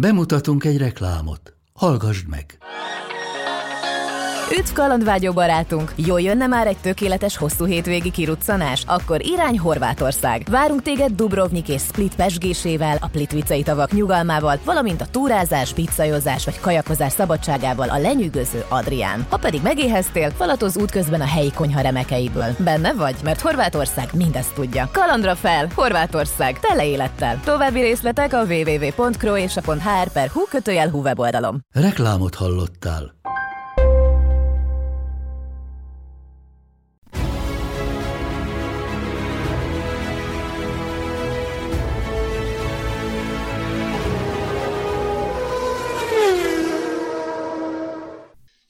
Bemutatunk egy reklámot. Hallgassd meg! Üdv kalandvágyó barátunk! Jól jönne már egy tökéletes hosszú hétvégi kiruccanás? Akkor irány Horvátország! Várunk téged Dubrovnik és Split pesgésével, a Plitvicei tavak nyugalmával, valamint a túrázás, pizzajozás vagy kajakozás szabadságával a lenyűgöző Adrián. Ha pedig megéheztél, falatoz útközben a helyi konyha remekeiből. Benne vagy? Mert Horvátország mindezt tudja. Kalandra fel! Horvátország! Tele élettel! További részletek a www.croatia.hr per hu kötőjel weboldalom. Reklámot hallottál.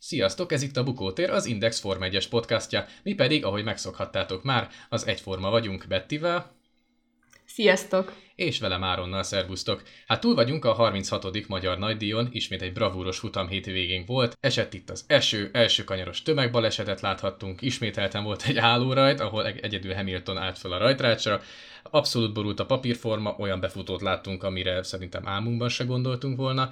Sziasztok, ez itt a Bukótér, az Index Form 1-es podcastja, mi pedig, ahogy megszokhattátok már, az egyforma vagyunk Bettivel. Sziasztok! És velem Áronnal szervusztok. Hát túl vagyunk a 36. Magyar Nagydíjon, ismét egy bravúros futam hétvégénk volt, esett itt az eső, első kanyaros tömegbalesetet láthattunk, ismételten volt egy állórajt, ahol egyedül Hamilton állt fel a rajtrácsra, abszolút borult a papírforma, olyan befutót láttunk, amire szerintem álmunkban se gondoltunk volna,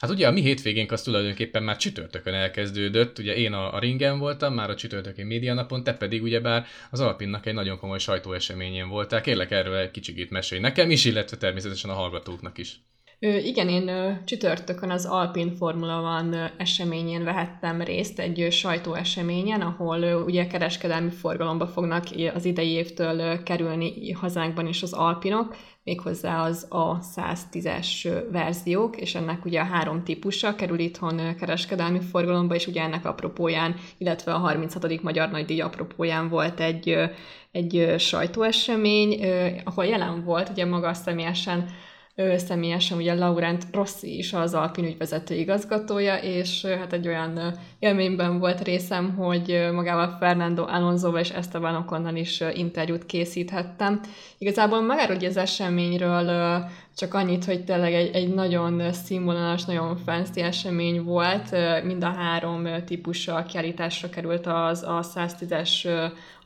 Hát ugye a mi hétvégénk az tulajdonképpen már csütörtökön elkezdődött, ugye én a, a ringen voltam, már a csütörtöki médianapon, te pedig ugyebár az Alpinnak egy nagyon komoly sajtóeseményén voltál. Kérlek erről egy kicsit mesélj nekem is, illetve természetesen a hallgatóknak is. Igen, én csütörtökön az Alpin Formula One eseményén vehettem részt, egy sajtóeseményen, ahol ugye kereskedelmi forgalomba fognak az idei évtől kerülni hazánkban is az Alpinok, méghozzá az a 110-es verziók, és ennek ugye a három típusa kerül itthon kereskedelmi forgalomba, és ugye ennek apropóján, illetve a 36. Magyar Nagydíj apropóján volt egy, egy sajtóesemény, ahol jelen volt ugye maga személyesen ő személyesen ugye Laurent Rossi is az Alpin ügyvezető igazgatója, és hát egy olyan élményben volt részem, hogy magával Fernando Alonsoval és Esteban Oconnal is interjút készíthettem. Igazából magáról az eseményről csak annyit, hogy tényleg egy, egy nagyon színvonalas, nagyon fancy esemény volt. Mind a három típusa kiállításra került az a 110-es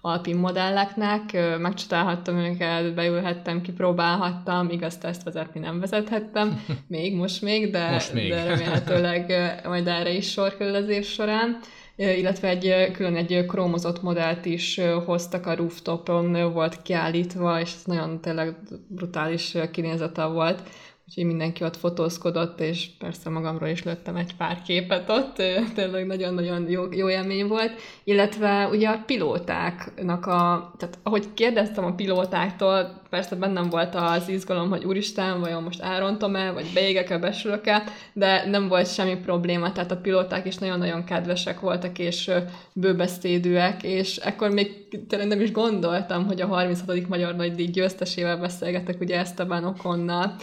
alpin modelleknek, megcsodálhattam őket, beülhettem, kipróbálhattam, igaz, ezt vezetni nem vezethettem, még, most még, de, most még. de remélhetőleg majd erre is sor kerül az év során illetve egy külön egy krómozott modellt is hoztak a rooftopon, volt kiállítva, és ez nagyon tényleg brutális kinézete volt úgyhogy mindenki ott fotózkodott, és persze magamról is lőttem egy pár képet ott, tényleg nagyon-nagyon jó, jó élmény volt, illetve ugye a pilótáknak a, tehát ahogy kérdeztem a pilótáktól, persze bennem volt az izgalom, hogy úristen, vajon most elrontom-e, vagy beégek-e, besülök-e, de nem volt semmi probléma, tehát a pilóták is nagyon-nagyon kedvesek voltak, és bőbeszédűek, és ekkor még tényleg nem is gondoltam, hogy a 36. Magyar Nagydíj győztesével beszélgetek, ugye Esteban Okonnal,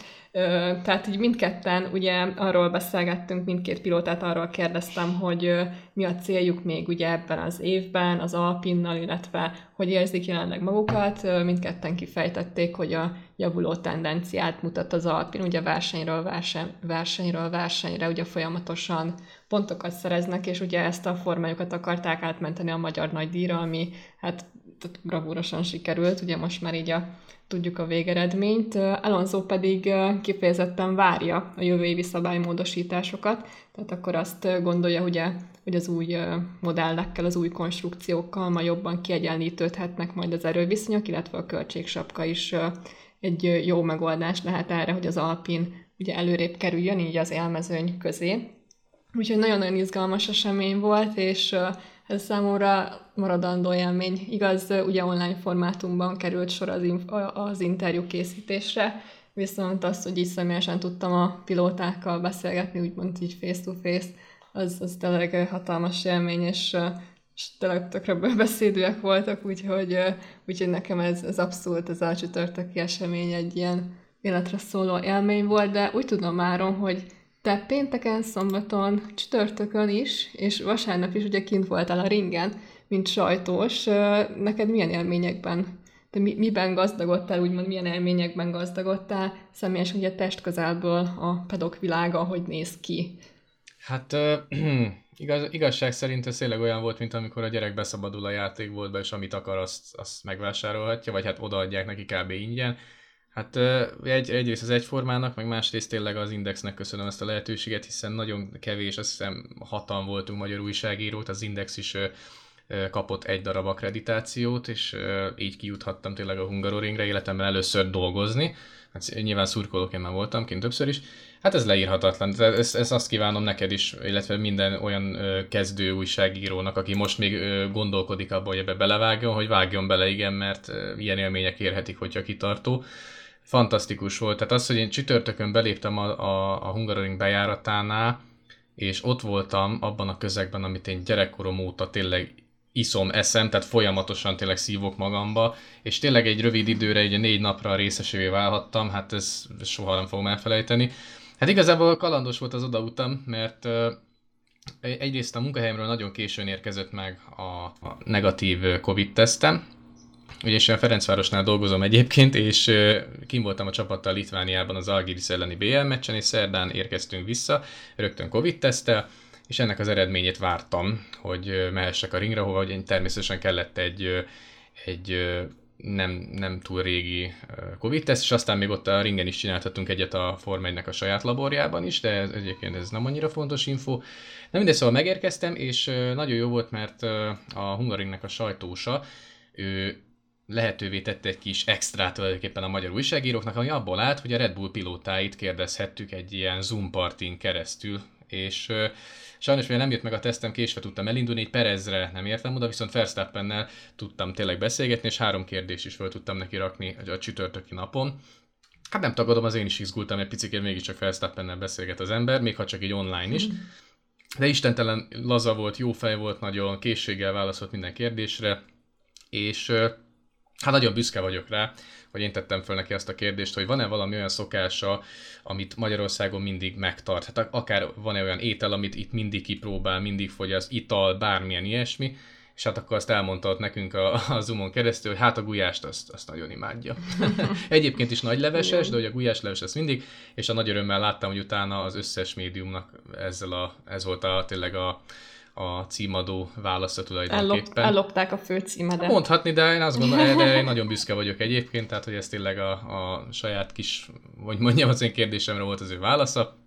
tehát így mindketten ugye arról beszélgettünk, mindkét pilótát arról kérdeztem, hogy mi a céljuk még ugye ebben az évben az Alpinnal, illetve hogy érzik jelenleg magukat. Mindketten kifejtették, hogy a javuló tendenciát mutat az Alpin, ugye versenyről, verseny, versenyről versenyre ugye folyamatosan pontokat szereznek, és ugye ezt a formájukat akarták átmenteni a magyar nagydíjra, ami hát bravúrosan sikerült, ugye most már így a tudjuk a végeredményt. Alonso pedig kifejezetten várja a jövő évi szabálymódosításokat, tehát akkor azt gondolja, ugye, hogy az új modellekkel, az új konstrukciókkal ma jobban kiegyenlítődhetnek majd az erőviszonyok, illetve a költségsapka is egy jó megoldás lehet erre, hogy az Alpin ugye előrébb kerüljön így az élmezőny közé. Úgyhogy nagyon-nagyon izgalmas esemény volt, és ez számomra maradandó élmény. Igaz, ugye online formátumban került sor az, az interjú készítésre, viszont azt, hogy így személyesen tudtam a pilótákkal beszélgetni, úgymond így face-to-face, az, az tényleg hatalmas élmény, és, és tényleg tökre beszédűek voltak, úgyhogy, úgyhogy nekem ez, ez abszolút az a csütörtöki esemény egy ilyen életre szóló élmény volt, de úgy tudom már, hogy te pénteken, szombaton, csütörtökön is, és vasárnap is ugye kint voltál a ringen, mint sajtós. Neked milyen élményekben, te mi, miben gazdagodtál, úgymond milyen élményekben gazdagodtál, személyesen ugye test közelből a pedok világa, hogy néz ki? Hát igaz, igazság szerint ez tényleg olyan volt, mint amikor a gyerek beszabadul a játékboltba, és amit akar, azt, azt megvásárolhatja, vagy hát odaadják neki kb. ingyen Hát egy, egyrészt az egyformának, meg másrészt tényleg az Indexnek köszönöm ezt a lehetőséget, hiszen nagyon kevés, azt hiszem hatan voltunk magyar újságírók, az Index is kapott egy darab akkreditációt, és így kijuthattam tényleg a Hungaroringre életemben először dolgozni. Hát nyilván szurkolóként már voltam kint többször is. Hát ez leírhatatlan. Ezt, ezt azt kívánom neked is, illetve minden olyan kezdő újságírónak, aki most még gondolkodik abban, hogy ebbe belevágjon, hogy vágjon bele, igen, mert ilyen élmények érhetik, hogyha kitartó fantasztikus volt. Tehát az, hogy én csütörtökön beléptem a, a, a Hungaroring bejáratánál, és ott voltam abban a közegben, amit én gyerekkorom óta tényleg iszom, eszem, tehát folyamatosan tényleg szívok magamba, és tényleg egy rövid időre, egy négy napra részesévé válhattam, hát ez soha nem fogom elfelejteni. Hát igazából kalandos volt az odautam, mert egyrészt a munkahelyemről nagyon későn érkezett meg a, a negatív Covid-tesztem, Ugye én Ferencvárosnál dolgozom egyébként, és kim voltam a csapattal Litvániában az Algiris elleni BL meccsen, és szerdán érkeztünk vissza, rögtön Covid-tesztel, és ennek az eredményét vártam, hogy mehessek a ringre, hova hogy természetesen kellett egy, egy nem, nem túl régi Covid-teszt, és aztán még ott a ringen is csináltattunk egyet a Form 1 a saját laborjában is, de ez, egyébként ez nem annyira fontos info. Nem mindegy, szóval megérkeztem, és nagyon jó volt, mert a Hungaringnek a sajtósa, ő lehetővé tette egy kis extrát tulajdonképpen a magyar újságíróknak, ami abból állt, hogy a Red Bull pilótáit kérdezhettük egy ilyen Zoom partin keresztül, és sajnos mivel nem jött meg a tesztem, késve tudtam elindulni, egy Perezre nem értem oda, viszont Verstappennel tudtam tényleg beszélgetni, és három kérdést is fel tudtam neki rakni a csütörtöki napon. Hát nem tagadom, az én is izgultam egy picit, mégiscsak Verstappennel beszélget az ember, még ha csak egy online is. De istentelen laza volt, jó fej volt, nagyon készséggel válaszolt minden kérdésre, és Hát nagyon büszke vagyok rá, hogy én tettem föl neki azt a kérdést, hogy van-e valami olyan szokása, amit Magyarországon mindig megtart. Hát akár van-e olyan étel, amit itt mindig kipróbál, mindig fogyaszt, ital, bármilyen ilyesmi, és hát akkor azt elmondta nekünk a, a Zoomon keresztül, hogy hát a gulyást azt, azt nagyon imádja. Egyébként is nagy leveses, de hogy a gulyás leves ez mindig, és a nagy örömmel láttam, hogy utána az összes médiumnak ezzel a, ez volt a, tényleg a, a címadó válasza tulajdonképpen. Ellop, ellopták a főcímedet. Mondhatni, de én azt gondolom, de én nagyon büszke vagyok egyébként, tehát hogy ez tényleg a, a saját kis, vagy mondjam, az én kérdésemre volt az ő válasza.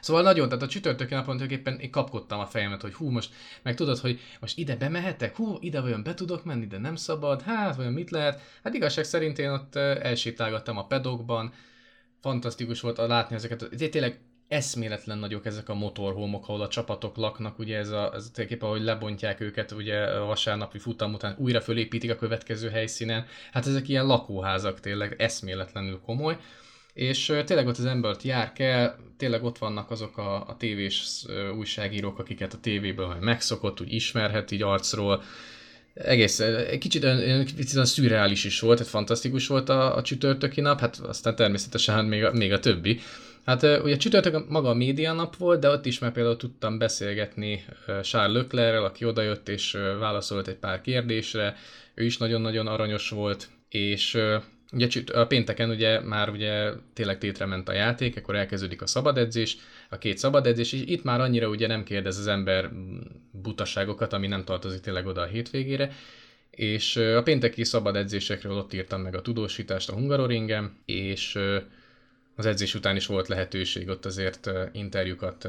Szóval nagyon, tehát a csütörtöki napon tulajdonképpen én kapkodtam a fejemet, hogy hú, most, meg tudod, hogy most ide bemehetek, hú, ide vajon be tudok menni, de nem szabad, hát vajon mit lehet? Hát igazság szerint én ott elsétálgattam a pedokban, fantasztikus volt látni ezeket, tényleg eszméletlen nagyok ezek a motorhómok, ahol a csapatok laknak, ugye ez, a, ez tulajdonképpen, ahogy lebontják őket ugye a vasárnapi futam után, újra fölépítik a következő helyszínen, hát ezek ilyen lakóházak tényleg eszméletlenül komoly, és tényleg ott az embert jár kell, tényleg ott vannak azok a, a tévés újságírók, akiket a tévéből majd megszokott, úgy ismerhet így arcról, egész, egy kicsit kicsit szürreális is volt, tehát fantasztikus volt a, a csütörtöki nap, hát aztán természetesen hát még a, még a többi. Hát ugye csütörtök maga a média nap volt, de ott is már például tudtam beszélgetni Charles Leclerrel, aki odajött és válaszolt egy pár kérdésre, ő is nagyon-nagyon aranyos volt, és ugye a pénteken ugye már ugye tényleg tétre ment a játék, akkor elkezdődik a szabad edzés, a két szabad edzés, és itt már annyira ugye nem kérdez az ember butaságokat, ami nem tartozik tényleg oda a hétvégére, és a pénteki szabad edzésekről ott írtam meg a tudósítást a Hungaroringen, és az edzés után is volt lehetőség ott azért interjúkat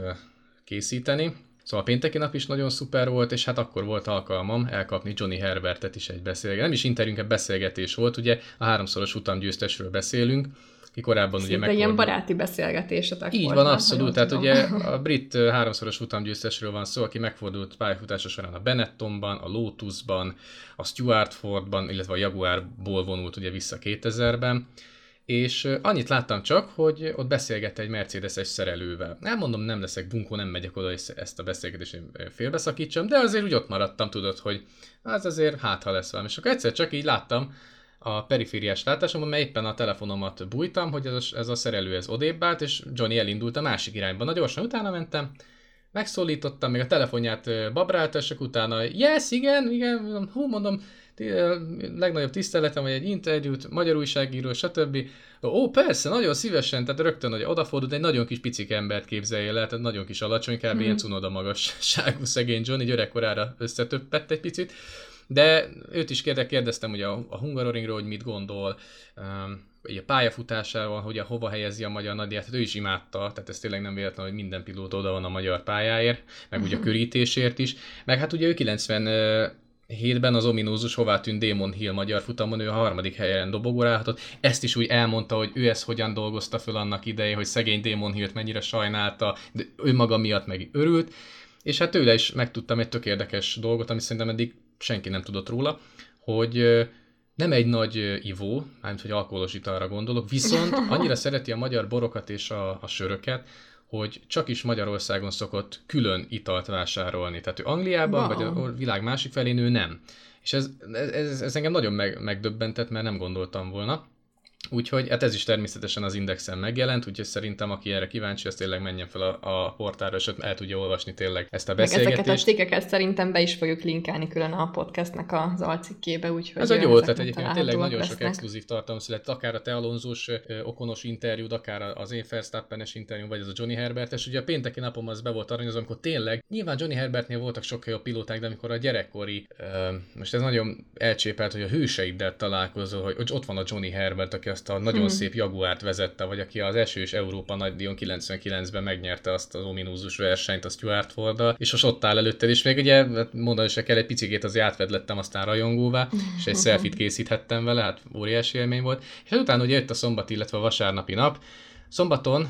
készíteni. Szóval a pénteki nap is nagyon szuper volt, és hát akkor volt alkalmam elkapni Johnny Herbertet is egy beszélgetés. Nem is interjúnk, beszélgetés volt, ugye a háromszoros utamgyőztesről beszélünk, ki korábban Szinte ugye megfordult. ilyen baráti beszélgetésetek Így van, abszolút. Tehát tudom. ugye a brit háromszoros utamgyőztesről van szó, aki megfordult pályafutása során a Benettonban, a Lotusban, a Stuart Fordban, illetve a Jaguarból vonult ugye vissza 2000-ben és annyit láttam csak, hogy ott beszélgette egy Mercedes-es szerelővel. Nem mondom, nem leszek bunkó, nem megyek oda, és ezt a beszélgetést félbeszakítsam, de azért úgy ott maradtam, tudod, hogy az azért hát, ha lesz valami. És akkor egyszer csak így láttam a perifériás látásomban, mert éppen a telefonomat bújtam, hogy ez a, ez a szerelő ez odébb állt, és Johnny elindult a másik irányba. Na gyorsan utána mentem, megszólítottam, még a telefonját babrálta, és utána, yes, igen, igen, hú, mondom, legnagyobb tiszteletem, vagy egy interjút, magyar újságíró, stb. Ó, persze, nagyon szívesen, tehát rögtön hogy odafordult, egy nagyon kis picik embert képzelje le, tehát nagyon kis alacsony, kb. Mm. ilyen cunoda magasságú szegény John, így öregkorára összetöppett egy picit. De őt is kérdeztem ugye a, a Hungaroringról, hogy mit gondol. Um, a pályafutásával, hogy a hova helyezi a magyar nagyját, hát ő is imádta, tehát ez tényleg nem véletlen, hogy minden pilóta oda van a magyar pályáért, meg ugye a körítésért is, meg hát ugye ő 90 hétben az ominózus hová tűnt Damon Hill magyar futamon, ő a harmadik helyen dobogorálhatott. Ezt is úgy elmondta, hogy ő ezt hogyan dolgozta föl annak idején, hogy szegény Damon Hillt mennyire sajnálta, de ő maga miatt meg örült. És hát tőle is megtudtam egy tök érdekes dolgot, ami szerintem eddig senki nem tudott róla, hogy nem egy nagy ivó, mármint hogy alkoholos italra gondolok, viszont annyira szereti a magyar borokat és a, a söröket, hogy csak is Magyarországon szokott külön italt vásárolni. Tehát ő Angliában, wow. vagy a világ másik felén ő nem. És ez, ez, ez engem nagyon meg, megdöbbentett, mert nem gondoltam volna. Úgyhogy hát ez is természetesen az Indexen megjelent, úgyhogy szerintem aki erre kíváncsi, az tényleg menjen fel a, a portára, és ott el tudja olvasni tényleg ezt a beszélgetést. Meg ezeket a cikkeket szerintem be is fogjuk linkelni külön a podcastnek az alcikkébe, úgyhogy Ez egy jó ötlet egyébként, tényleg nagyon lesznek. sok exkluzív tartalom született, akár a te Alonzós okonos interjúd, akár az én Verstappenes interjú, vagy az a Johnny Herbert, és ugye a pénteki napom az be volt aranyozom, amikor tényleg, nyilván Johnny Herbertnél voltak sokkal jobb pilóták, de amikor a gyerekkori, most ez nagyon elcsépelt, hogy a hőseiddel találkozol, hogy ott van a Johnny Herbert, aki azt a nagyon hmm. szép Jaguárt vezette, vagy aki az esős Európa nagydíjon 99-ben megnyerte azt az ominózus versenyt a Stuart ford és most ott áll előtted, és még ugye hát mondani se kell, egy picikét az átvedlettem aztán rajongóvá, és egy selfit készíthettem vele, hát óriási élmény volt. És hát utána ugye jött a szombat, illetve a vasárnapi nap, Szombaton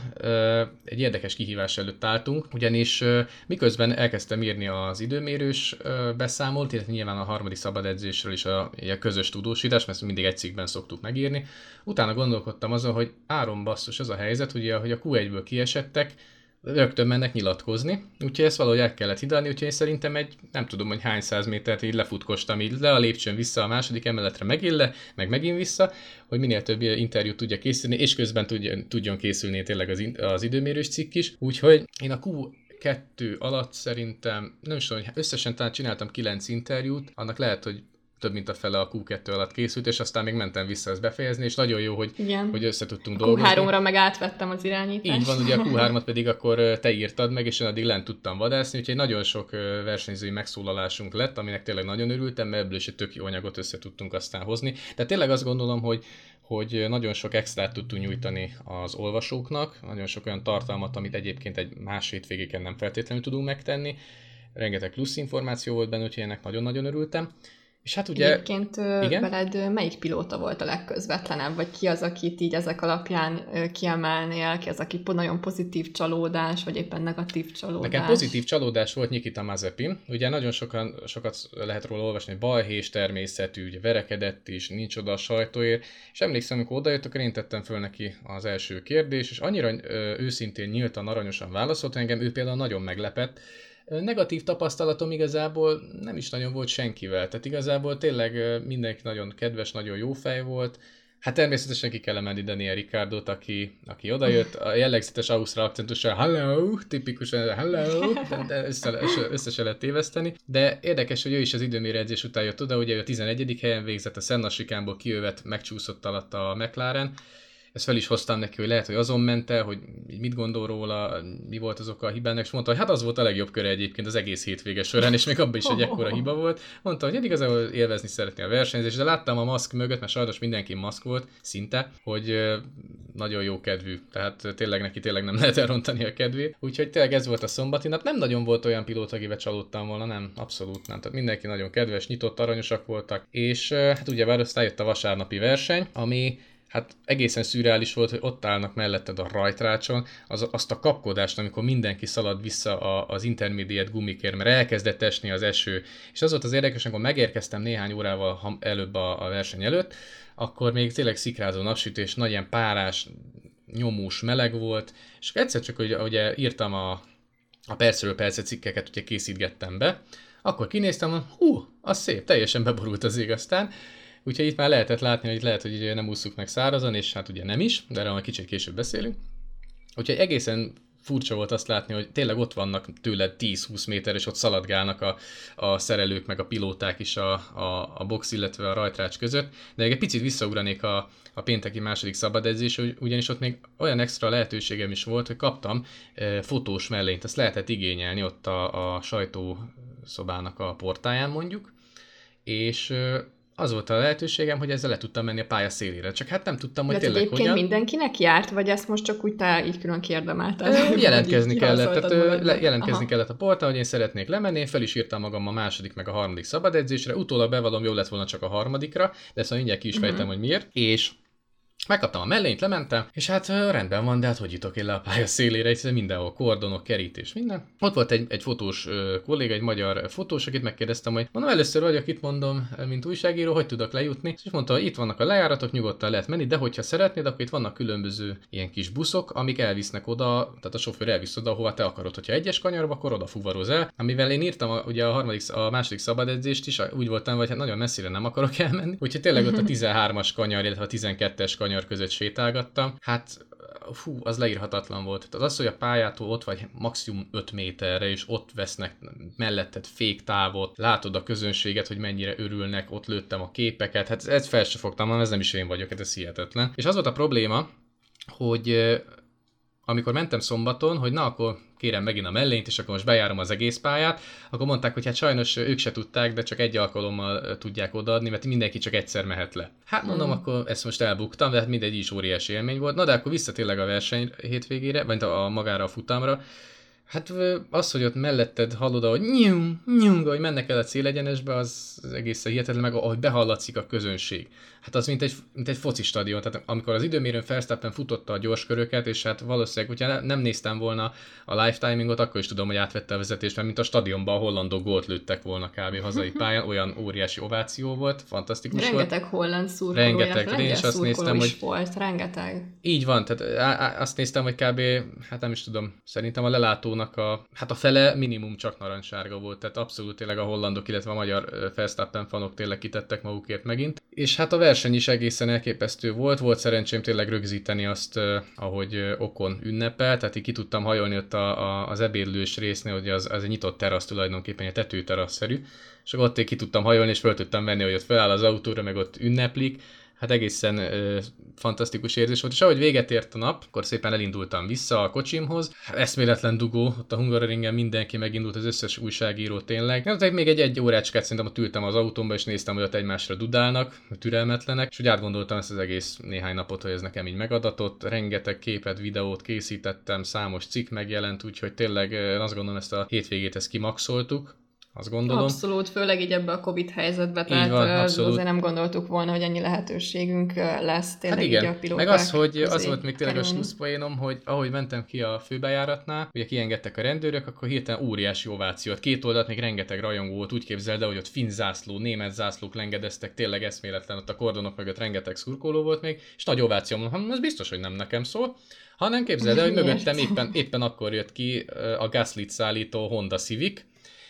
egy érdekes kihívás előtt álltunk, ugyanis miközben elkezdtem írni az időmérős beszámolt, illetve nyilván a harmadik szabad edzésről is a, a közös tudósítás, mert mindig egy cikkben szoktuk megírni, utána gondolkodtam azon, hogy áron basszus az a helyzet, ugye, hogy a Q1-ből kiesettek, rögtön mennek nyilatkozni, úgyhogy ezt valahogy el kellett hidalni, úgyhogy én szerintem egy, nem tudom, hogy hány száz métert így lefutkostam így le a lépcsőn vissza a második emeletre megint le, meg megint vissza, hogy minél több interjút tudja készülni, és közben tudjon, tudjon készülni tényleg az, az időmérős cikk is, úgyhogy én a Q kettő alatt szerintem, nem is tudom, hogy összesen talán csináltam kilenc interjút, annak lehet, hogy több mint a fele a Q2 alatt készült, és aztán még mentem vissza ezt befejezni, és nagyon jó, hogy, Igen. hogy össze tudtunk dolgozni. Q3-ra meg átvettem az irányítást. Így van, ugye a Q3-at pedig akkor te írtad meg, és én addig lent tudtam vadászni, úgyhogy nagyon sok versenyzői megszólalásunk lett, aminek tényleg nagyon örültem, mert ebből is egy tök jó anyagot össze tudtunk aztán hozni. Tehát tényleg azt gondolom, hogy hogy nagyon sok extrát tudtunk nyújtani az olvasóknak, nagyon sok olyan tartalmat, amit egyébként egy más hétvégéken nem feltétlenül tudunk megtenni. Rengeteg plusz információ volt benne, úgyhogy ennek nagyon-nagyon örültem. És hát ugye... Egyébként igen? veled melyik pilóta volt a legközvetlenebb, vagy ki az, akit így ezek alapján kiemelnél, ki az, aki nagyon pozitív csalódás, vagy éppen negatív csalódás? Nekem pozitív csalódás volt Nikita Mazepin. Ugye nagyon sokan, sokat lehet róla olvasni, hogy balhés természetű, ugye verekedett is, nincs oda a sajtóért, és emlékszem, amikor odajött, akkor én tettem föl neki az első kérdés, és annyira őszintén, nyíltan, aranyosan válaszolt engem, ő például nagyon meglepett, Negatív tapasztalatom igazából nem is nagyon volt senkivel, tehát igazából tényleg mindenki nagyon kedves, nagyon jó fej volt, Hát természetesen ki kell emelni Daniel Ricardot, aki, aki odajött, a jellegzetes ausztrál akcentussal hello, tipikusan hello, de, össze, össze se lehet téveszteni. De érdekes, hogy ő is az időmérőedzés után jött oda, ugye ő a 11. helyen végzett, a Senna Sikámból kijövet, megcsúszott alatt a McLaren, ezt fel is hoztam neki, hogy lehet, hogy azon ment el, hogy mit gondol róla, mi volt az oka a hibának, és mondta, hogy hát az volt a legjobb köre egyébként az egész hétvége során, és még abban is egy ekkora hiba volt. Mondta, hogy hát igazából élvezni szeretné a versenyzést, de láttam a maszk mögött, mert sajnos mindenki maszk volt, szinte, hogy nagyon jó kedvű, tehát tényleg neki tényleg nem lehet elrontani a kedvét. Úgyhogy tényleg ez volt a szombati nap. Nem nagyon volt olyan pilóta, akivel csalódtam volna, nem, abszolút nem. Tehát mindenki nagyon kedves, nyitott, aranyosak voltak, és hát ugye aztán jött a vasárnapi verseny, ami hát egészen szürreális volt, hogy ott állnak melletted a rajtrácson, az, azt a kapkodást, amikor mindenki szalad vissza a, az intermediate gumikért, mert elkezdett esni az eső. És az volt az érdekes, amikor megérkeztem néhány órával előbb a, a verseny előtt, akkor még tényleg szikrázó napsütés, nagy ilyen párás, nyomós meleg volt, és egyszer csak, hogy ugye írtam a, a percről percet cikkeket, ugye készítgettem be, akkor kinéztem, hú, az szép, teljesen beborult az ég aztán, Úgyhogy itt már lehetett látni, hogy lehet, hogy nem úszuk meg szárazon, és hát ugye nem is, de erről majd kicsit később beszélünk. Úgyhogy egészen furcsa volt azt látni, hogy tényleg ott vannak tőled 10-20 méter, és ott szaladgálnak a, a szerelők, meg a pilóták is a, a, a box, illetve a rajtrács között. De egy picit visszaugranék a, a pénteki második szabadedzés, ugyanis ott még olyan extra lehetőségem is volt, hogy kaptam e, fotós mellényt, azt lehetett igényelni ott a, a sajtószobának a portáján mondjuk, és az volt a lehetőségem, hogy ezzel le tudtam menni a pálya szélére. Csak hát nem tudtam, hogy De tényleg egyébként hogyan. mindenkinek járt, vagy ezt most csak úgy te így külön kérdemelted? Ö, jelentkezni Így kellett, tehát ö, le, jelentkezni Aha. kellett a portán, hogy én szeretnék lemenni, én fel is írtam magam a második meg a harmadik szabad edzésre, utólag bevallom, jó lett volna csak a harmadikra, de majd mindjárt ki is fejtem, Mhm. hogy miért, és Megkaptam a mellényt, lementem, és hát rendben van, de hát hogy jutok én le a pálya szélére, hiszen mindenhol kordonok, kerítés, minden. Ott volt egy, egy fotós kolléga, egy magyar fotós, akit megkérdeztem, hogy mondom, először vagyok itt, mondom, mint újságíró, hogy tudok lejutni, és mondta, itt vannak a lejáratok, nyugodtan lehet menni, de hogyha szeretnéd, akkor itt vannak különböző ilyen kis buszok, amik elvisznek oda, tehát a sofőr elvisz oda, hova te akarod. Hogyha egyes kanyarba, akkor oda fuvaroz el. Amivel én írtam a, ugye a harmadik, a második szabad edzést is, úgy voltam, hogy hát nagyon messzire nem akarok elmenni. Úgyhogy tényleg ott a 13-as kanyar, illetve a 12-es kanyar között sétálgattam. Hát fú, az leírhatatlan volt. Tehát az, hogy a pályától ott vagy maximum 5 méterre, és ott vesznek melletted féktávot, látod a közönséget, hogy mennyire örülnek, ott lőttem a képeket, hát ez fel se fogtam, ez nem is én vagyok, hát ez hihetetlen. És az volt a probléma, hogy amikor mentem szombaton, hogy na akkor kérem megint a mellényt, és akkor most bejárom az egész pályát, akkor mondták, hogy hát sajnos ők se tudták, de csak egy alkalommal tudják odaadni, mert mindenki csak egyszer mehet le. Hát mondom, Mm. akkor ezt most elbuktam, de hát mindegy is óriási élmény volt. Na de akkor vissza tényleg a verseny hétvégére, vagy a, a magára a futamra. Hát az, hogy ott melletted hallod, ahogy nyung, nyung, ahogy mennek el a célegyenesbe, az egészen hihetetlen, meg ahogy behallatszik a közönség. Hát az mint egy, mint egy foci stadion, tehát amikor az időmérőn Verstappen futotta a gyors köröket, és hát valószínűleg, hogyha ne- nem néztem volna a live timingot, akkor is tudom, hogy átvette a vezetést, mert mint a stadionban a hollandok gólt lőttek volna kb. hazai pályán, olyan óriási ováció volt, fantasztikus volt. Rengeteg holland szurkoló, Rengeteg, én is azt néztem, hogy- volt, rengeteg. Így van, tehát á, á, azt néztem, hogy kb. hát nem is tudom, szerintem a lelátónak a, hát a fele minimum csak narancssárga volt, tehát abszolút tényleg a hollandok, illetve a magyar Verstappen fanok tényleg kitettek magukért megint. És hát a verseny is egészen elképesztő volt, volt szerencsém tényleg rögzíteni azt, ahogy Okon ünnepel, tehát így ki tudtam hajolni ott a, a, az ebédlős résznél, hogy az, az egy nyitott terasz tulajdonképpen, egy tetőterasszerű, és akkor ott én ki tudtam hajolni, és fel tudtam venni, hogy ott feláll az autóra, meg ott ünneplik, hát egészen ö, fantasztikus érzés volt, és ahogy véget ért a nap, akkor szépen elindultam vissza a kocsimhoz. Eszméletlen dugó, ott a Hungaroringen mindenki megindult, az összes újságíró tényleg. Hát ott még egy egy órácskát szerintem ott ültem az autómba, és néztem, hogy ott egymásra dudálnak, türelmetlenek, és úgy átgondoltam ezt az egész néhány napot, hogy ez nekem így megadatott. Rengeteg képet, videót készítettem, számos cikk megjelent, úgyhogy tényleg én azt gondolom, ezt a hétvégét ezt kimaxoltuk. Azt gondolom. Abszolút, főleg így ebbe a Covid helyzetbe, Így tehát van, abszolút. azért nem gondoltuk volna, hogy ennyi lehetőségünk lesz tényleg Hát így a igen, pilóták meg az, hogy az volt még tényleg a kerülni. slusszpoénom, hogy ahogy mentem ki a főbejáratnál, ugye kiengedtek a rendőrök, akkor hirtelen óriási ovációt. Két oldalt még rengeteg rajongó volt, úgy képzeld el, hogy ott finn zászló, német zászlók lengedeztek, tényleg eszméletlen, ott a kordonok mögött rengeteg szurkoló volt még, és nagy ováció, mondom, "Hm, ez biztos, hogy nem nekem szól. Hanem képzeld el, hogy mögöttem éppen, éppen akkor jött ki a Gaslit szállító Honda Civic,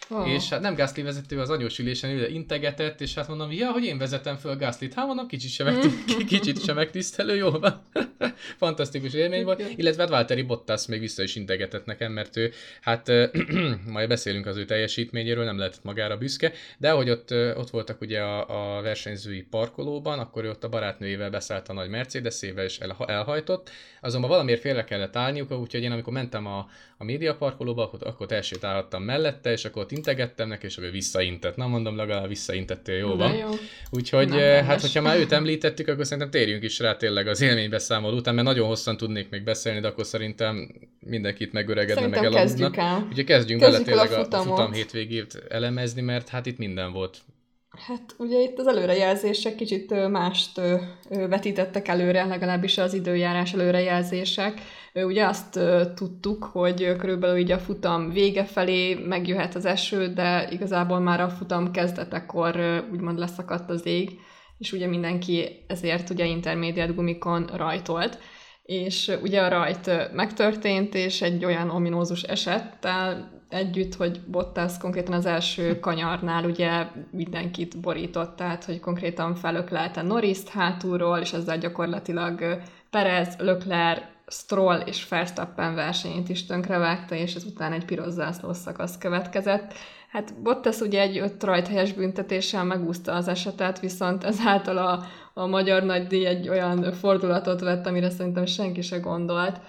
Oh. és hát nem Gasly vezető az anyós ülésen ül, integetett, és hát mondom, ja, hogy én vezetem föl Gaslyt, hát mondom, kicsit sem, megti- kicsit sem megtisztelő, jó van. Fantasztikus élmény volt, illetve hát Valtteri Bottas még vissza is integetett nekem, mert ő, hát majd beszélünk az ő teljesítményéről, nem lehetett magára büszke, de ahogy ott, ott voltak ugye a, a versenyzői parkolóban, akkor ő ott a barátnőjével beszállt a nagy Mercedesével, és el, elhajtott, azonban valamiért félre kellett állniuk, úgyhogy én amikor mentem a, a média parkolóba, akkor, akkor elsétálhattam mellette, és akkor ott integettem neki, és akkor visszaintett. Na mondom, legalább visszaintettél, jó van. jó. Úgyhogy Nem, eh, hát, rendes. hogyha már őt említettük, akkor szerintem térjünk is rá tényleg az élménybeszámoló után, mert nagyon hosszan tudnék még beszélni, de akkor szerintem mindenkit megöregedne, meg Szerintem kezdjük elaludna. el. Úgyhogy kezdjünk, bele el a tényleg a, futamot. futam hétvégét elemezni, mert hát itt minden volt. Hát ugye itt az előrejelzések kicsit mást vetítettek előre, legalábbis az időjárás előrejelzések. Ugye azt tudtuk, hogy körülbelül így a futam vége felé megjöhet az eső, de igazából már a futam kezdetekor úgymond leszakadt az ég, és ugye mindenki ezért ugye intermédiát gumikon rajtolt. És ugye a rajt megtörtént, és egy olyan ominózus esettel együtt, hogy Bottas konkrétan az első kanyarnál ugye mindenkit borított, tehát hogy konkrétan felöklelte Norriszt hátulról, és ezzel gyakorlatilag Perez, Leclerc, Stroll és Verstappen versenyét is tönkrevágta, és ezután egy piros zászlós szakasz következett. Hát Bottas ugye egy öt rajthelyes büntetéssel megúszta az esetet, viszont ezáltal a, a magyar nagydíj egy olyan fordulatot vett, amire szerintem senki se gondolt.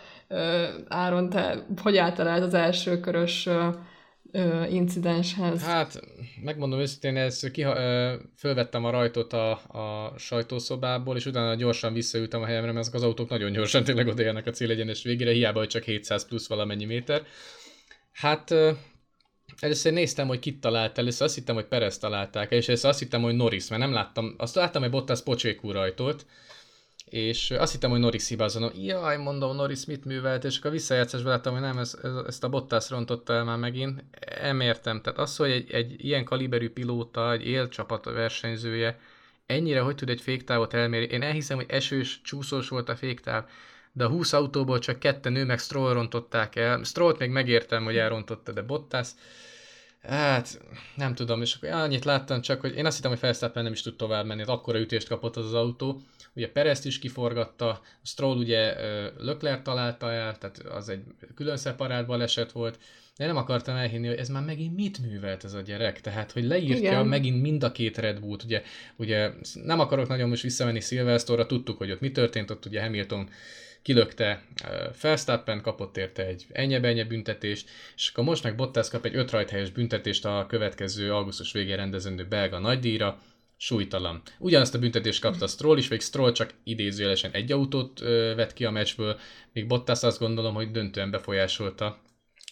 Áron, te hogy álltál az első körös ö, incidenshez? Hát, megmondom őszintén, ezt kiha, ö, fölvettem a rajtot a, a sajtószobából, és utána gyorsan visszaültem a helyemre, mert ezek az autók nagyon gyorsan tényleg odaérnek a célegyenes végére, hiába, hogy csak 700 plusz valamennyi méter. Hát ö, először néztem, hogy kit talált először azt hittem, hogy Perez találták és először azt hittem, hogy Norris, mert nem láttam, azt láttam, hogy Bottas pocsékú rajtot, és azt hittem, hogy Norris hibázom. Jaj, mondom, Norris mit művelt, és akkor visszajátszásban láttam, hogy nem, ez, ez, ezt a Bottas rontotta el már megint. Nem értem. Tehát az, hogy egy, egy ilyen kaliberű pilóta, egy élcsapat versenyzője, ennyire hogy tud egy féktávot elmérni. Én elhiszem, hogy esős, csúszós volt a féktáv, de a 20 autóból csak ketten nő, meg Stroll rontották el. Strollt még megértem, hogy elrontotta, de Bottas, Hát, nem tudom, és akkor annyit láttam csak, hogy én azt hittem, hogy Verstappen nem is tud tovább menni, akkora ütést kapott az, az autó. Ugye Perezt is kiforgatta, Stroll ugye Lökler találta el, tehát az egy külön szeparált baleset volt, de nem akartam elhinni, hogy ez már megint mit művelt ez a gyerek, tehát hogy leírja Igen. megint mind a két Red Bullt, ugye, ugye nem akarok nagyon most visszamenni Silverstone-ra, tudtuk, hogy ott mi történt, ott ugye Hamilton kilökte Felstappen, kapott érte egy ennyi büntetést, és akkor most meg Bottas kap egy öt rajthelyes büntetést a következő augusztus végén rendezendő belga nagydíjra, súlytalan. Ugyanazt a büntetést kapta Stroll is, vagy Stroll csak idézőjelesen egy autót ö, vett ki a meccsből, míg Bottas azt gondolom, hogy döntően befolyásolta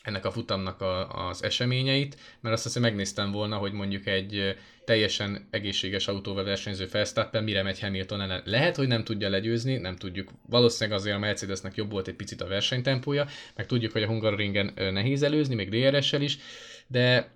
ennek a futamnak a, az eseményeit, mert azt hiszem megnéztem volna, hogy mondjuk egy teljesen egészséges autóval versenyző Verstappen mire megy Hamilton ellen. Lehet, hogy nem tudja legyőzni, nem tudjuk. Valószínűleg azért a Mercedesnek jobb volt egy picit a versenytempója, meg tudjuk, hogy a Hungaroringen nehéz előzni, még DRS-sel is, de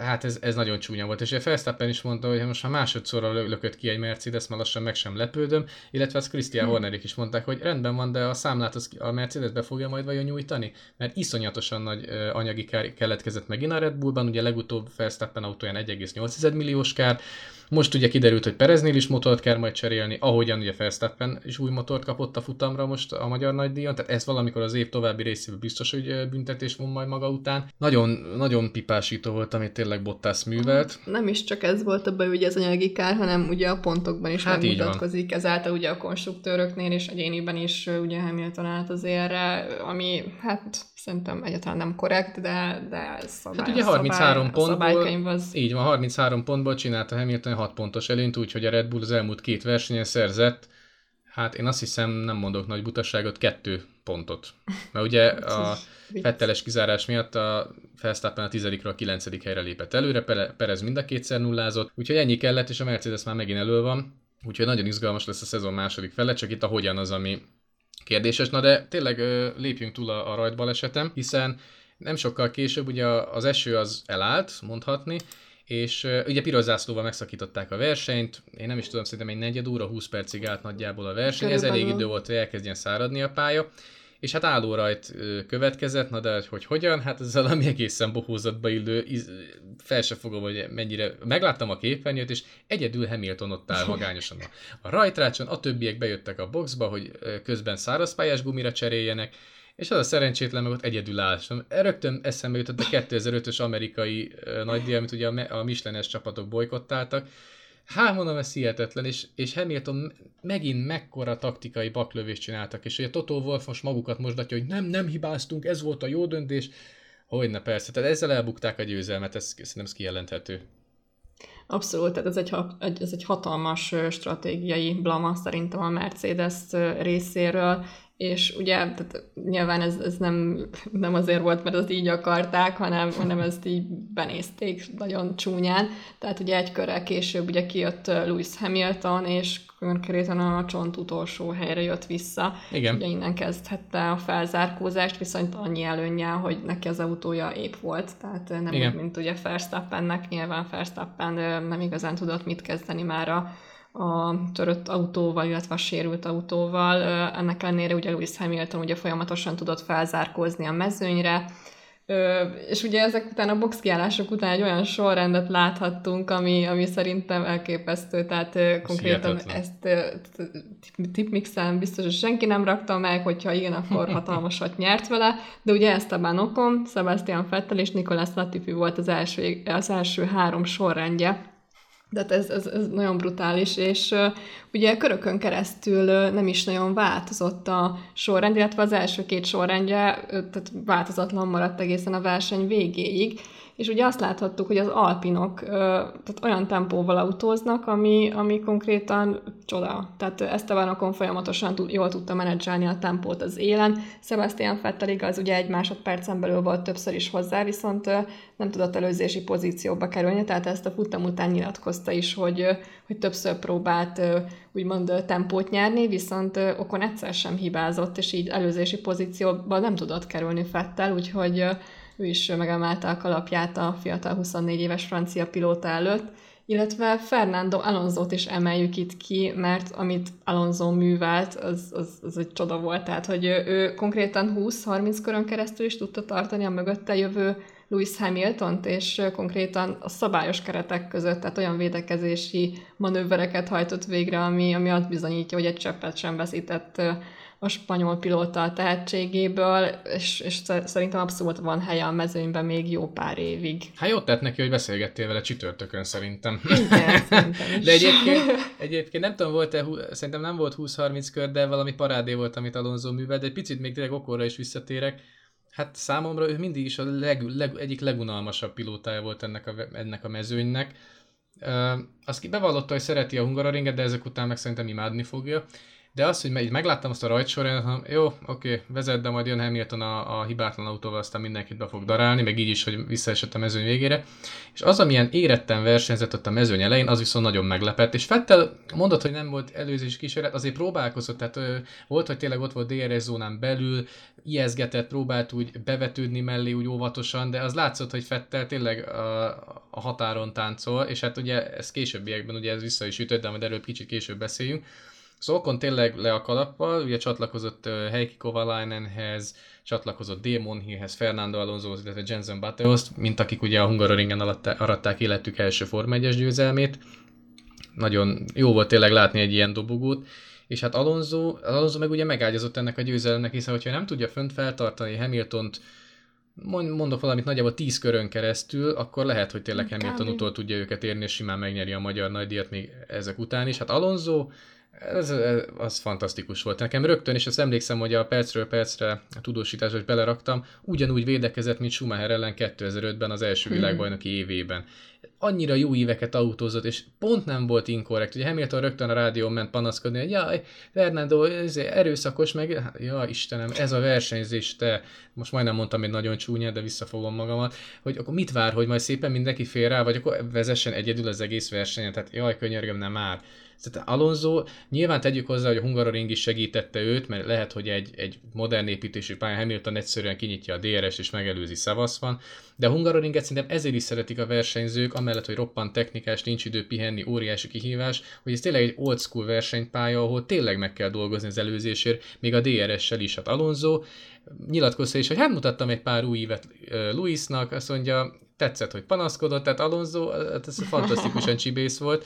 hát ez, ez nagyon csúnya volt, és a Felsztappen is mondta, hogy most már másodszorra lökött ki egy Mercedes, már lassan meg sem lepődöm, illetve az Christian hm. Hornerik is mondták, hogy rendben van, de a számlát az a Mercedes be fogja majd vajon nyújtani, mert iszonyatosan nagy anyagi kár keletkezett megint a Red Bullban, ugye legutóbb Felsztappen autóján 1,8 milliós kár, most ugye kiderült, hogy Pereznél is motort kell majd cserélni, ahogyan ugye Verstappen is új motort kapott a futamra most a magyar nagydíjon, tehát ez valamikor az év további részében biztos, hogy büntetés von majd maga után. Nagyon, nagyon pipásító volt, amit tényleg Bottas művelt. Nem is csak ez volt a baj, ugye az anyagi kár, hanem ugye a pontokban is hát megmutatkozik, ezáltal ugye a konstruktőröknél és egyéniben is ugye Hamilton állt az érre, ami hát szerintem egyáltalán nem korrekt, de, de szabály, hát ugye 33 szabály, pontból, az... így van, 33 pontból csinálta Hamilton 6 pontos előnyt, úgyhogy a Red Bull az elmúlt két versenyen szerzett, hát én azt hiszem, nem mondok nagy butaságot, kettő pontot. Mert ugye a fetteles kizárás miatt a Verstappen a tizedikről a kilencedik helyre lépett előre, Perez mind a kétszer nullázott, úgyhogy ennyi kellett, és a Mercedes már megint elő van, úgyhogy nagyon izgalmas lesz a szezon második fele, csak itt a hogyan az, ami kérdéses. Na de tényleg lépjünk túl a, a rajtbalesetem, hiszen nem sokkal később ugye az eső az elállt, mondhatni, és uh, ugye piros zászlóval megszakították a versenyt, én nem is tudom, szerintem egy negyed óra, 20 percig állt nagyjából a verseny, Körülbelül. ez elég idő volt, hogy elkezdjen száradni a pálya, és hát állórajt következett, na de hogy hogyan, hát ez valami egészen bohózatba illő, fel se fogom, hogy mennyire, megláttam a képernyőt, és egyedül Hamilton ott áll magányosan a, a rajtrácson, a többiek bejöttek a boxba, hogy közben szárazpályás gumira cseréljenek, és az a szerencsétlen meg ott egyedül áll. Rögtön eszembe jutott a 2005-ös amerikai nagydíj, amit ugye a Michelin-es csapatok bolykottáltak, Hát mondom, ez hihetetlen, és, és Hamilton megint mekkora taktikai baklövést csináltak, és ugye Toto Wolf most magukat mosdatja, hogy nem, nem hibáztunk, ez volt a jó döntés. Hogyne, persze, tehát ezzel elbukták a győzelmet, ez szerintem ez kijelenthető. Abszolút, tehát ez egy, ez egy hatalmas stratégiai blama szerintem a Mercedes részéről, és ugye tehát nyilván ez, ez nem, nem azért volt, mert azt így akarták, hanem, hanem ezt így benézték nagyon csúnyán. Tehát ugye egy körrel később ugye kijött Lewis Hamilton, és konkrétan a csont utolsó helyre jött vissza. Igen. Ugye innen kezdhette a felzárkózást, viszont annyi előnye, hogy neki az autója épp volt, tehát nem Igen. úgy, mint ugye Verstappennek, nyilván Verstappen nem igazán tudott mit kezdeni már a a törött autóval, illetve a sérült autóval. Ennek ellenére ugye Lewis Hamilton ugye folyamatosan tudott felzárkózni a mezőnyre, és ugye ezek után a boxkiállások után egy olyan sorrendet láthattunk, ami, ami szerintem elképesztő, tehát konkrétan ezt tipmixen biztos, hogy senki nem rakta meg, hogyha igen, akkor hatalmasat nyert vele, de ugye Esteban Ocon, Sebastian Vettel és Nicolas Latifi volt az első, az első három sorrendje, de hát ez, ez, ez nagyon brutális, és uh, ugye körökön keresztül uh, nem is nagyon változott a sorrend, illetve az első két sorrendje uh, tehát változatlan maradt egészen a verseny végéig, és ugye azt láthattuk, hogy az alpinok tehát olyan tempóval autóznak, ami, ami konkrétan csoda. Tehát Estebanokon folyamatosan tud, jól tudta menedzselni a tempót az élen. Sebastian Vettel igaz, ugye egy másodpercen belül volt többször is hozzá, viszont nem tudott előzési pozícióba kerülni, tehát ezt a futam után nyilatkozta is, hogy, hogy többször próbált úgymond tempót nyerni, viszont Okon egyszer sem hibázott, és így előzési pozícióba nem tudott kerülni Fettel, úgyhogy ő is megemelte a kalapját a fiatal 24 éves francia pilóta előtt, illetve Fernando Alonso-t is emeljük itt ki, mert amit Alonso művelt, az, az, az egy csoda volt, tehát hogy ő, ő konkrétan 20-30 körön keresztül is tudta tartani a mögötte jövő Lewis Hamilton-t, és konkrétan a szabályos keretek között, tehát olyan védekezési manővereket hajtott végre, ami, ami azt bizonyítja, hogy egy cseppet sem veszített a spanyol pilóta tehetségéből, és, és szerintem abszolút van helye a mezőnyben még jó pár évig. Hát jót tett neki, hogy beszélgettél vele csütörtökön szerintem. Igen, szerintem. De egyébként, egyébként nem tudom, volt-e, szerintem nem volt 20-30 kör, de valami parádé volt, amit Alonso művel, de egy picit még tényleg okorra is visszatérek. Hát számomra ő mindig is a leg, leg, egyik legunalmasabb pilótája volt ennek a, ennek a mezőnynek. Uh, azt bevallotta, hogy szereti a Hungaroringet, de ezek után meg szerintem imádni fogja de az, hogy így megláttam azt a rajtsorán, hanem jó, oké, vezet, de majd jön Hamilton a, a hibátlan autóval, aztán mindenkit be fog darálni, meg így is, hogy visszaesett a mezőny végére. És az, amilyen éretten versenyzett ott a mezőny elején, az viszont nagyon meglepett. És Fettel mondott, hogy nem volt előzés kísérlet, azért próbálkozott, tehát ö, volt, hogy tényleg ott volt DRS zónán belül, ijeszgetett, próbált úgy bevetődni mellé úgy óvatosan, de az látszott, hogy Fettel tényleg a, a határon táncol, és hát ugye ez későbbiekben ugye ez vissza is ütött, de majd erről kicsit később beszéljünk. Szóval tényleg le a kalappal, ugye csatlakozott uh, Heikki Kovalainenhez, csatlakozott Damon Hillhez, Fernando Alonso, illetve Jensen Bateos, mint akik ugye a Hungaroringen aratták életük első Forma 1 győzelmét. Nagyon jó volt tényleg látni egy ilyen dobogót, és hát Alonso, Alonso meg ugye megágyazott ennek a győzelemnek, hiszen hogyha nem tudja fönt feltartani Hamiltont, mondok valamit nagyjából 10 körön keresztül, akkor lehet, hogy tényleg Hamilton utól tudja őket érni, és simán megnyeri a magyar nagydíjat még ezek után is. Hát Alonso ez, az fantasztikus volt. Nekem rögtön, és azt emlékszem, hogy a percről percre a tudósításba is beleraktam, ugyanúgy védekezett, mint Schumacher ellen 2005-ben az első hmm. világbajnoki évében. Annyira jó éveket autózott, és pont nem volt inkorrekt. Ugye Hamilton rögtön a rádión ment panaszkodni, hogy jaj, Fernando, ez erőszakos, meg ja Istenem, ez a versenyzés, te, most majdnem mondtam egy nagyon csúnya, de visszafogom magamat, hogy akkor mit vár, hogy majd szépen mindenki fél rá, vagy akkor vezessen egyedül az egész versenyen, tehát jaj, könyörgöm, nem már. Tehát Alonso, nyilván tegyük hozzá, hogy a Hungaroring is segítette őt, mert lehet, hogy egy, egy modern építésű pályán Hamilton egyszerűen kinyitja a DRS és megelőzi van, de a Hungaroringet szerintem ezért is szeretik a versenyzők, amellett, hogy roppant technikás, nincs idő pihenni, óriási kihívás, hogy ez tényleg egy old school versenypálya, ahol tényleg meg kell dolgozni az előzésért, még a DRS-sel is. Hát Alonso nyilatkozta is, hogy hát mutattam egy pár új évet Luisnak, azt mondja, tetszett, hogy panaszkodott, tehát Alonso, hát ez fantasztikusan csibész volt.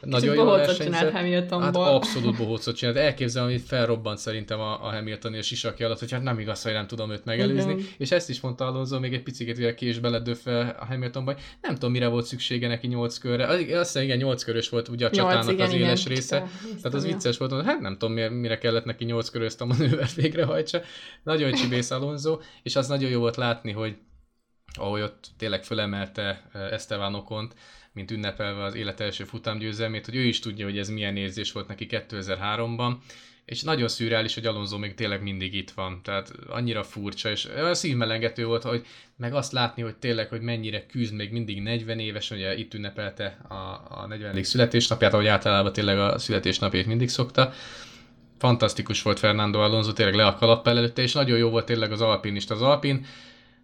Nagyon jó bohócot csinált Hamiltonból. Hát abszolút bohócot csinált. Elképzelem, hogy felrobbant szerintem a, a Hamilton és sisakja alatt, hogy hát nem igaz, hogy nem tudom őt megelőzni. Igen. És ezt is mondta Alonso, még egy picit ugye kés beledöfve a Hamiltonba, nem tudom, mire volt szüksége neki 8 körre. Azt hiszem, igen, 8 körös volt ugye a csatának igen, az igen, éles igen. része. Ja, Tehát az vicces volt, hát nem tudom, mire kellett neki 8 körös a manővert végrehajtsa. Nagyon csibész Alonso, és az nagyon jó volt látni, hogy ahogy ott tényleg fölemelte eh, Esteban Okont, mint ünnepelve az élet első futamgyőzelmét, hogy ő is tudja, hogy ez milyen érzés volt neki 2003-ban, és nagyon szürreális, hogy Alonso még tényleg mindig itt van, tehát annyira furcsa, és szívmelengető volt, hogy meg azt látni, hogy tényleg, hogy mennyire küzd még mindig 40 éves, ugye itt ünnepelte a, a 40. születésnapját, ahogy általában tényleg a születésnapját mindig szokta. Fantasztikus volt Fernando Alonso, tényleg le a kalappal előtte, és nagyon jó volt tényleg az alpinista. Az alpin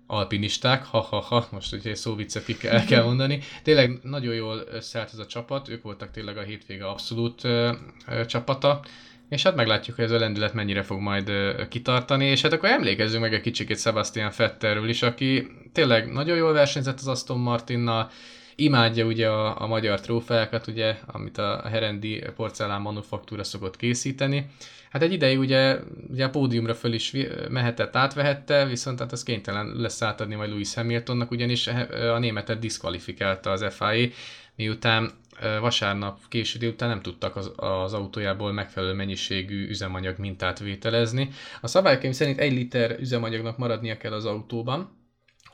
alpinisták, ha-ha-ha, most ugye szóviccet el kell mondani. Tényleg nagyon jól összeállt ez a csapat, ők voltak tényleg a hétvége abszolút ö, ö, csapata, és hát meglátjuk, hogy ez a lendület mennyire fog majd ö, kitartani, és hát akkor emlékezzünk meg egy kicsikét Sebastian Fetterről is, aki tényleg nagyon jól versenyzett az Aston Martinnal, imádja ugye a, a magyar trófeákat, ugye, amit a Herendi porcelán manufaktúra szokott készíteni, Hát egy ideig ugye, ugye a pódiumra föl is mehetett, átvehette, viszont hát ez kénytelen lesz átadni majd Louis Hamiltonnak, ugyanis a németet diszkvalifikálta az FIA, miután vasárnap késő délután nem tudtak az, az autójából megfelelő mennyiségű üzemanyag mintát vételezni. A szabálykönyv szerint egy liter üzemanyagnak maradnia kell az autóban,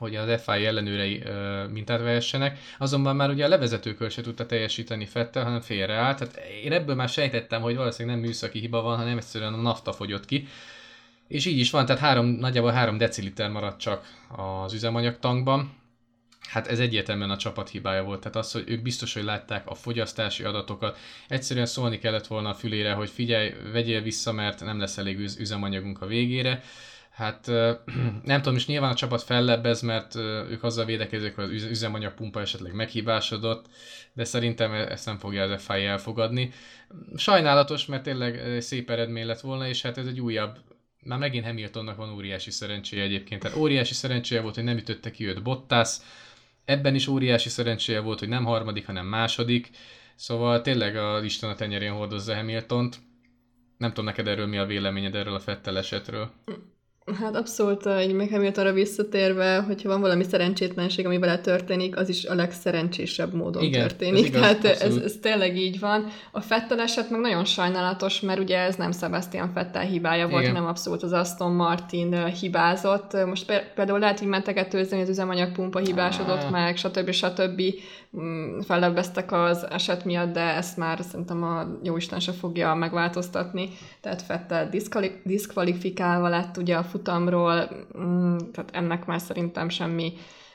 hogy az FI ellenőrei mintát vehessenek, azonban már ugye a levezetőkör se tudta teljesíteni Fettel, hanem félreállt. Tehát én ebből már sejtettem, hogy valószínűleg nem műszaki hiba van, hanem egyszerűen a nafta fogyott ki. És így is van, tehát három, nagyjából 3 deciliter maradt csak az üzemanyagtankban. Hát ez egyértelműen a csapat hibája volt, tehát az, hogy ők biztos, hogy látták a fogyasztási adatokat, egyszerűen szólni kellett volna a fülére, hogy figyelj, vegyél vissza, mert nem lesz elég üzemanyagunk a végére Hát nem tudom, és nyilván a csapat fellebbez, mert ők azzal védekezik, hogy az üzemanyagpumpa esetleg meghibásodott, de szerintem e-, ezt nem fogja az FI elfogadni. Sajnálatos, mert tényleg szép eredmény lett volna, és hát ez egy újabb már megint Hamiltonnak van óriási szerencséje egyébként. Tehát óriási szerencséje volt, hogy nem ütötte ki őt Bottas, ebben is óriási szerencséje volt, hogy nem harmadik, hanem második. Szóval tényleg az Isten a tenyerén hordozza Hamiltont. Nem tudom neked erről mi a véleményed erről a Fettel esetről. Hát abszolút, egy meg arra visszatérve, hogyha van valami szerencsétlenség, ami vele történik, az is a legszerencsésebb módon Igen, történik. Ez igaz, Tehát ez, ez tényleg így van. A Fettel eset meg nagyon sajnálatos, mert ugye ez nem Sebastian Fettel hibája volt, Igen. hanem abszolút az Aston Martin hibázott. Most például lehet így mentegetőzni, hogy az üzemanyagpumpa hibásodott ah. meg, stb. stb. Mm, fellebbeztek az eset miatt, de ezt már szerintem a jóisten se fogja megváltoztatni. Tehát Fettel diszkvalifikálva lett ugye a futamról, mm, tehát ennek már szerintem semmi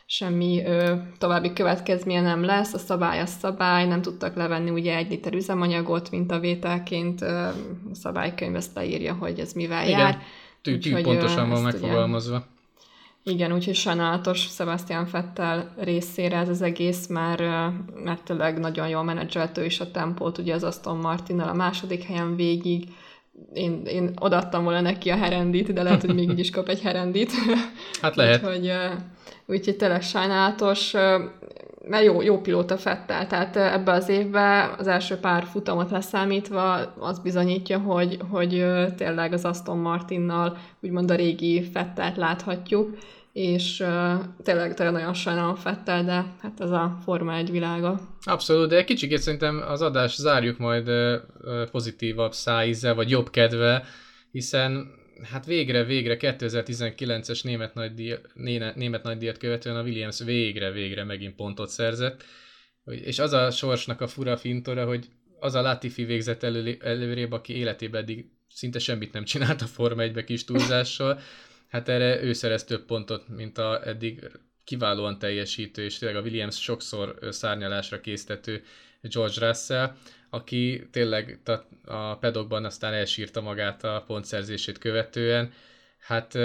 semmi ö, további következménye nem lesz, a szabály a szabály, nem tudtak levenni ugye egy liter üzemanyagot, mint a vételként, ö, a szabálykönyv ezt leírja, hogy ez mivel Igen. jár. Tű, pontosan van megfogalmazva. Igen, úgyhogy sajnálatos Sebastian Fettel részére ez az egész, már, mert tényleg nagyon jól menedzseltő is a tempót, ugye az Aston Martinnal a második helyen végig, én, én odaadtam volna neki a herendit, de lehet, hogy még így is kap egy herendit. Hát lehet. úgyhogy, úgyhogy tényleg sajnálatos, mert jó, jó pilóta Fettel, tehát ebbe az évben az első pár futamot leszámítva az bizonyítja, hogy, hogy tényleg az Aston Martinnal úgymond a régi Fettelt láthatjuk, és uh, tényleg, tényleg nagyon sajnálom Fettel, de hát ez a Forma egy világa. Abszolút, de kicsit szerintem az adást zárjuk majd uh, pozitívabb szájízzel, vagy jobb kedve, hiszen hát végre, végre 2019-es német nagydíj, német nagydíjat követően a Williams végre, végre megint pontot szerzett, és az a sorsnak a fura fintora, hogy az a Latifi végzett elő, előrébb, aki életében eddig szinte semmit nem csinált a Forma 1 kis túlzással, hát erre ő szerez több pontot, mint a eddig kiválóan teljesítő, és tényleg a Williams sokszor szárnyalásra készítető George Russell, aki tényleg a pedokban aztán elsírta magát a pontszerzését követően. Hát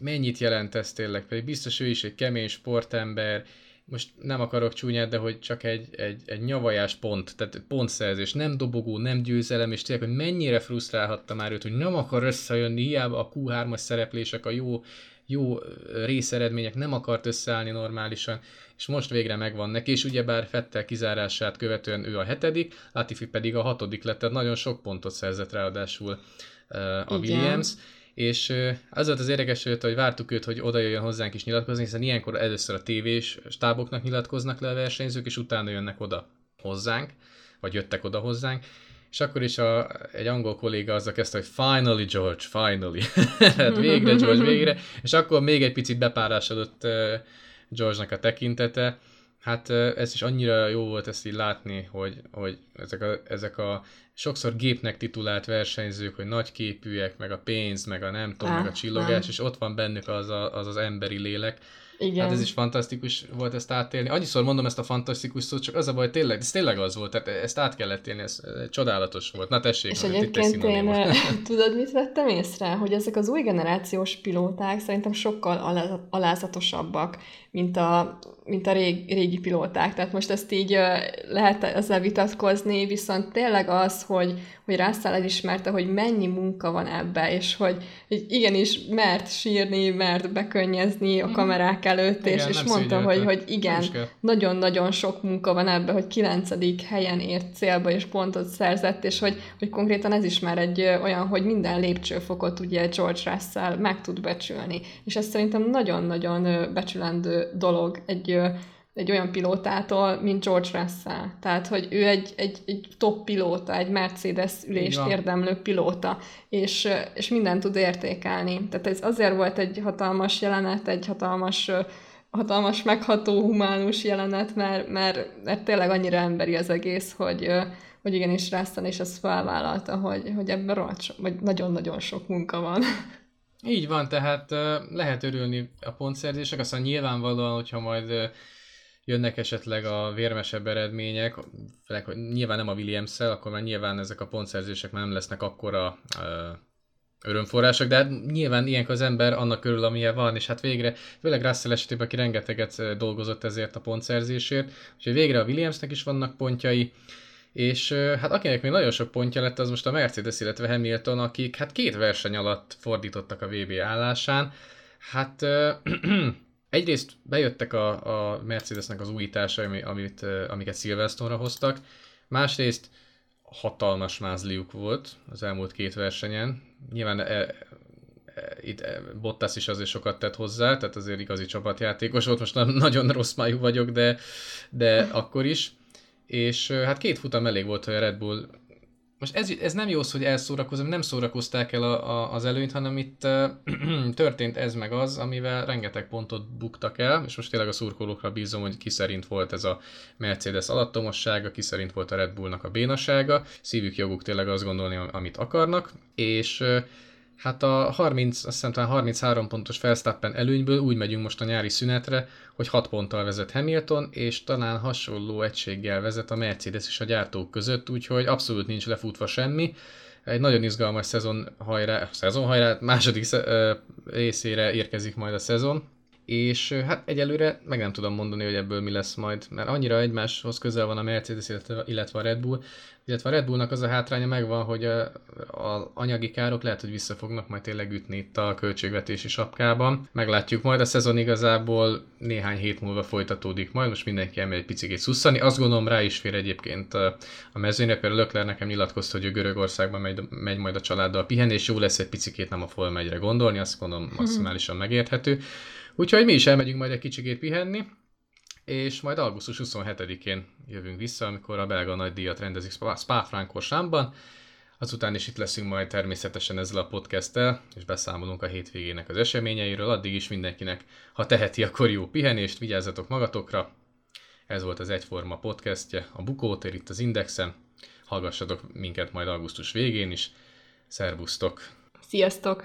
mennyit jelent ez tényleg? Pedig biztos ő is egy kemény sportember, most nem akarok csúnyát, de hogy csak egy, egy, egy nyavajás pont, tehát pontszerzés, nem dobogó, nem győzelem, és tényleg, hogy mennyire frusztrálhatta már őt, hogy nem akar összejönni, hiába a Q3-as szereplések, a jó, jó részeredmények nem akart összeállni normálisan, és most végre megvan neki, és ugyebár Fettel kizárását követően ő a hetedik, Latifi pedig a hatodik lett, tehát nagyon sok pontot szerzett ráadásul uh, a Igen. És az volt az érdekes, hogy vártuk őt, hogy oda jöjjön hozzánk is nyilatkozni, hiszen ilyenkor először a tévés stáboknak nyilatkoznak le a versenyzők, és utána jönnek oda hozzánk, vagy jöttek oda hozzánk, és akkor is a, egy angol kolléga azzal kezdte, hogy finally George, finally. hát végre George, végre. És akkor még egy picit bepárásodott George-nak a tekintete. Hát ez is annyira jó volt ezt így látni, hogy, hogy ezek, a, ezek a sokszor gépnek titulált versenyzők, hogy nagyképűek, meg a pénz, meg a nem tudom, meg a csillogás, nem. és ott van bennük az, a, az az emberi lélek, igen. Hát ez is fantasztikus volt ezt átélni. Annyiszor mondom ezt a fantasztikus szót, csak az a baj, tényleg, ez tényleg az volt, tehát ezt át kellett élni, ez, ez csodálatos volt. Na tessék, És egyébként én, tudod, mit vettem észre? Hogy ezek az új generációs pilóták szerintem sokkal alázatosabbak, mint a, mint a rég, régi pilóták. Tehát most ezt így lehet ezzel vitatkozni, viszont tényleg az, hogy, hogy Russell elismerte, hogy mennyi munka van ebbe, és hogy, hogy igenis mert sírni, mert bekönyezni a mhm. kamerák előtt, igen, és, és mondta, hogy, hogy igen, nagyon-nagyon sok munka van ebbe, hogy kilencedik helyen ért célba, és pontot szerzett, és hogy, hogy konkrétan ez is már egy olyan, hogy minden lépcsőfokot ugye George Russell meg tud becsülni. És ez szerintem nagyon-nagyon becsülendő dolog egy egy olyan pilótától, mint George Russell. Tehát, hogy ő egy, egy, egy top pilóta, egy Mercedes ülést Igen. érdemlő pilóta, és, és mindent tud értékelni. Tehát ez azért volt egy hatalmas jelenet, egy hatalmas hatalmas, megható, humánus jelenet, mert, mert, mert tényleg annyira emberi az egész, hogy, hogy igenis Rásztan és azt felvállalta, hogy, hogy ebben rohadt so, vagy nagyon-nagyon sok munka van. Így van, tehát lehet örülni a pontszerzések, aztán nyilvánvalóan, hogyha majd jönnek esetleg a vérmesebb eredmények, főleg, hogy nyilván nem a williams akkor már nyilván ezek a pontszerzések már nem lesznek akkora örömforrások, de hát nyilván ilyenkor az ember annak körül, amilyen van, és hát végre, főleg Russell esetében, aki rengeteget dolgozott ezért a pontszerzésért, úgyhogy végre a Williamsnek is vannak pontjai, és hát akinek még nagyon sok pontja lett, az most a Mercedes, illetve Hamilton, akik hát két verseny alatt fordítottak a VB állásán. Hát egyrészt bejöttek a, a Mercedesnek az újításai, amit, amiket Silverstone-ra hoztak, másrészt hatalmas mázliuk volt az elmúlt két versenyen. Nyilván e, e, itt e, Bottas is azért sokat tett hozzá, tehát azért igazi csapatjátékos volt, most nagyon rossz májú vagyok, de, de akkor is. És hát két futam elég volt, hogy a Red Bull most ez, ez nem jó hogy elszórakozom, nem szórakozták el a, a, az előnyt, hanem itt uh, történt ez meg az, amivel rengeteg pontot buktak el, és most tényleg a szurkolókra bízom, hogy ki szerint volt ez a Mercedes alattomossága, ki szerint volt a Red Bullnak a bénasága, szívük joguk tényleg azt gondolni, amit akarnak, és uh, Hát a 30, azt hiszem talán 33 pontos Verstappen előnyből úgy megyünk most a nyári szünetre, hogy 6 ponttal vezet Hamilton, és talán hasonló egységgel vezet a Mercedes is a gyártók között, úgyhogy abszolút nincs lefutva semmi. Egy nagyon izgalmas szezon hajrá, szezon hajrá, második részére érkezik majd a szezon, és hát egyelőre meg nem tudom mondani, hogy ebből mi lesz majd, mert annyira egymáshoz közel van a Mercedes, illetve a Red Bull, illetve a Red Bullnak az a hátránya megvan, hogy az anyagi károk lehet, hogy vissza fognak majd tényleg ütni itt a költségvetési sapkában. Meglátjuk majd, a szezon igazából néhány hét múlva folytatódik majd, most mindenki elmegy egy picit szusszani. Azt gondolom rá is fér egyébként a mezőnyre, például Lökler nekem nyilatkozta, hogy ő Görögországban megy, megy majd a családdal pihenni, és jó lesz egy picit nem a Forma gondolni, azt gondolom maximálisan megérthető. Úgyhogy mi is elmegyünk majd egy kicsikét pihenni, és majd augusztus 27-én jövünk vissza, amikor a belga nagy díjat rendezik Spa-Francorchamban. Azután is itt leszünk majd természetesen ezzel a podcasttel, és beszámolunk a hétvégének az eseményeiről. Addig is mindenkinek, ha teheti, akkor jó pihenést, vigyázzatok magatokra. Ez volt az Egyforma podcastje, a Bukótér itt az Indexen. Hallgassatok minket majd augusztus végén is. Szervusztok! Sziasztok!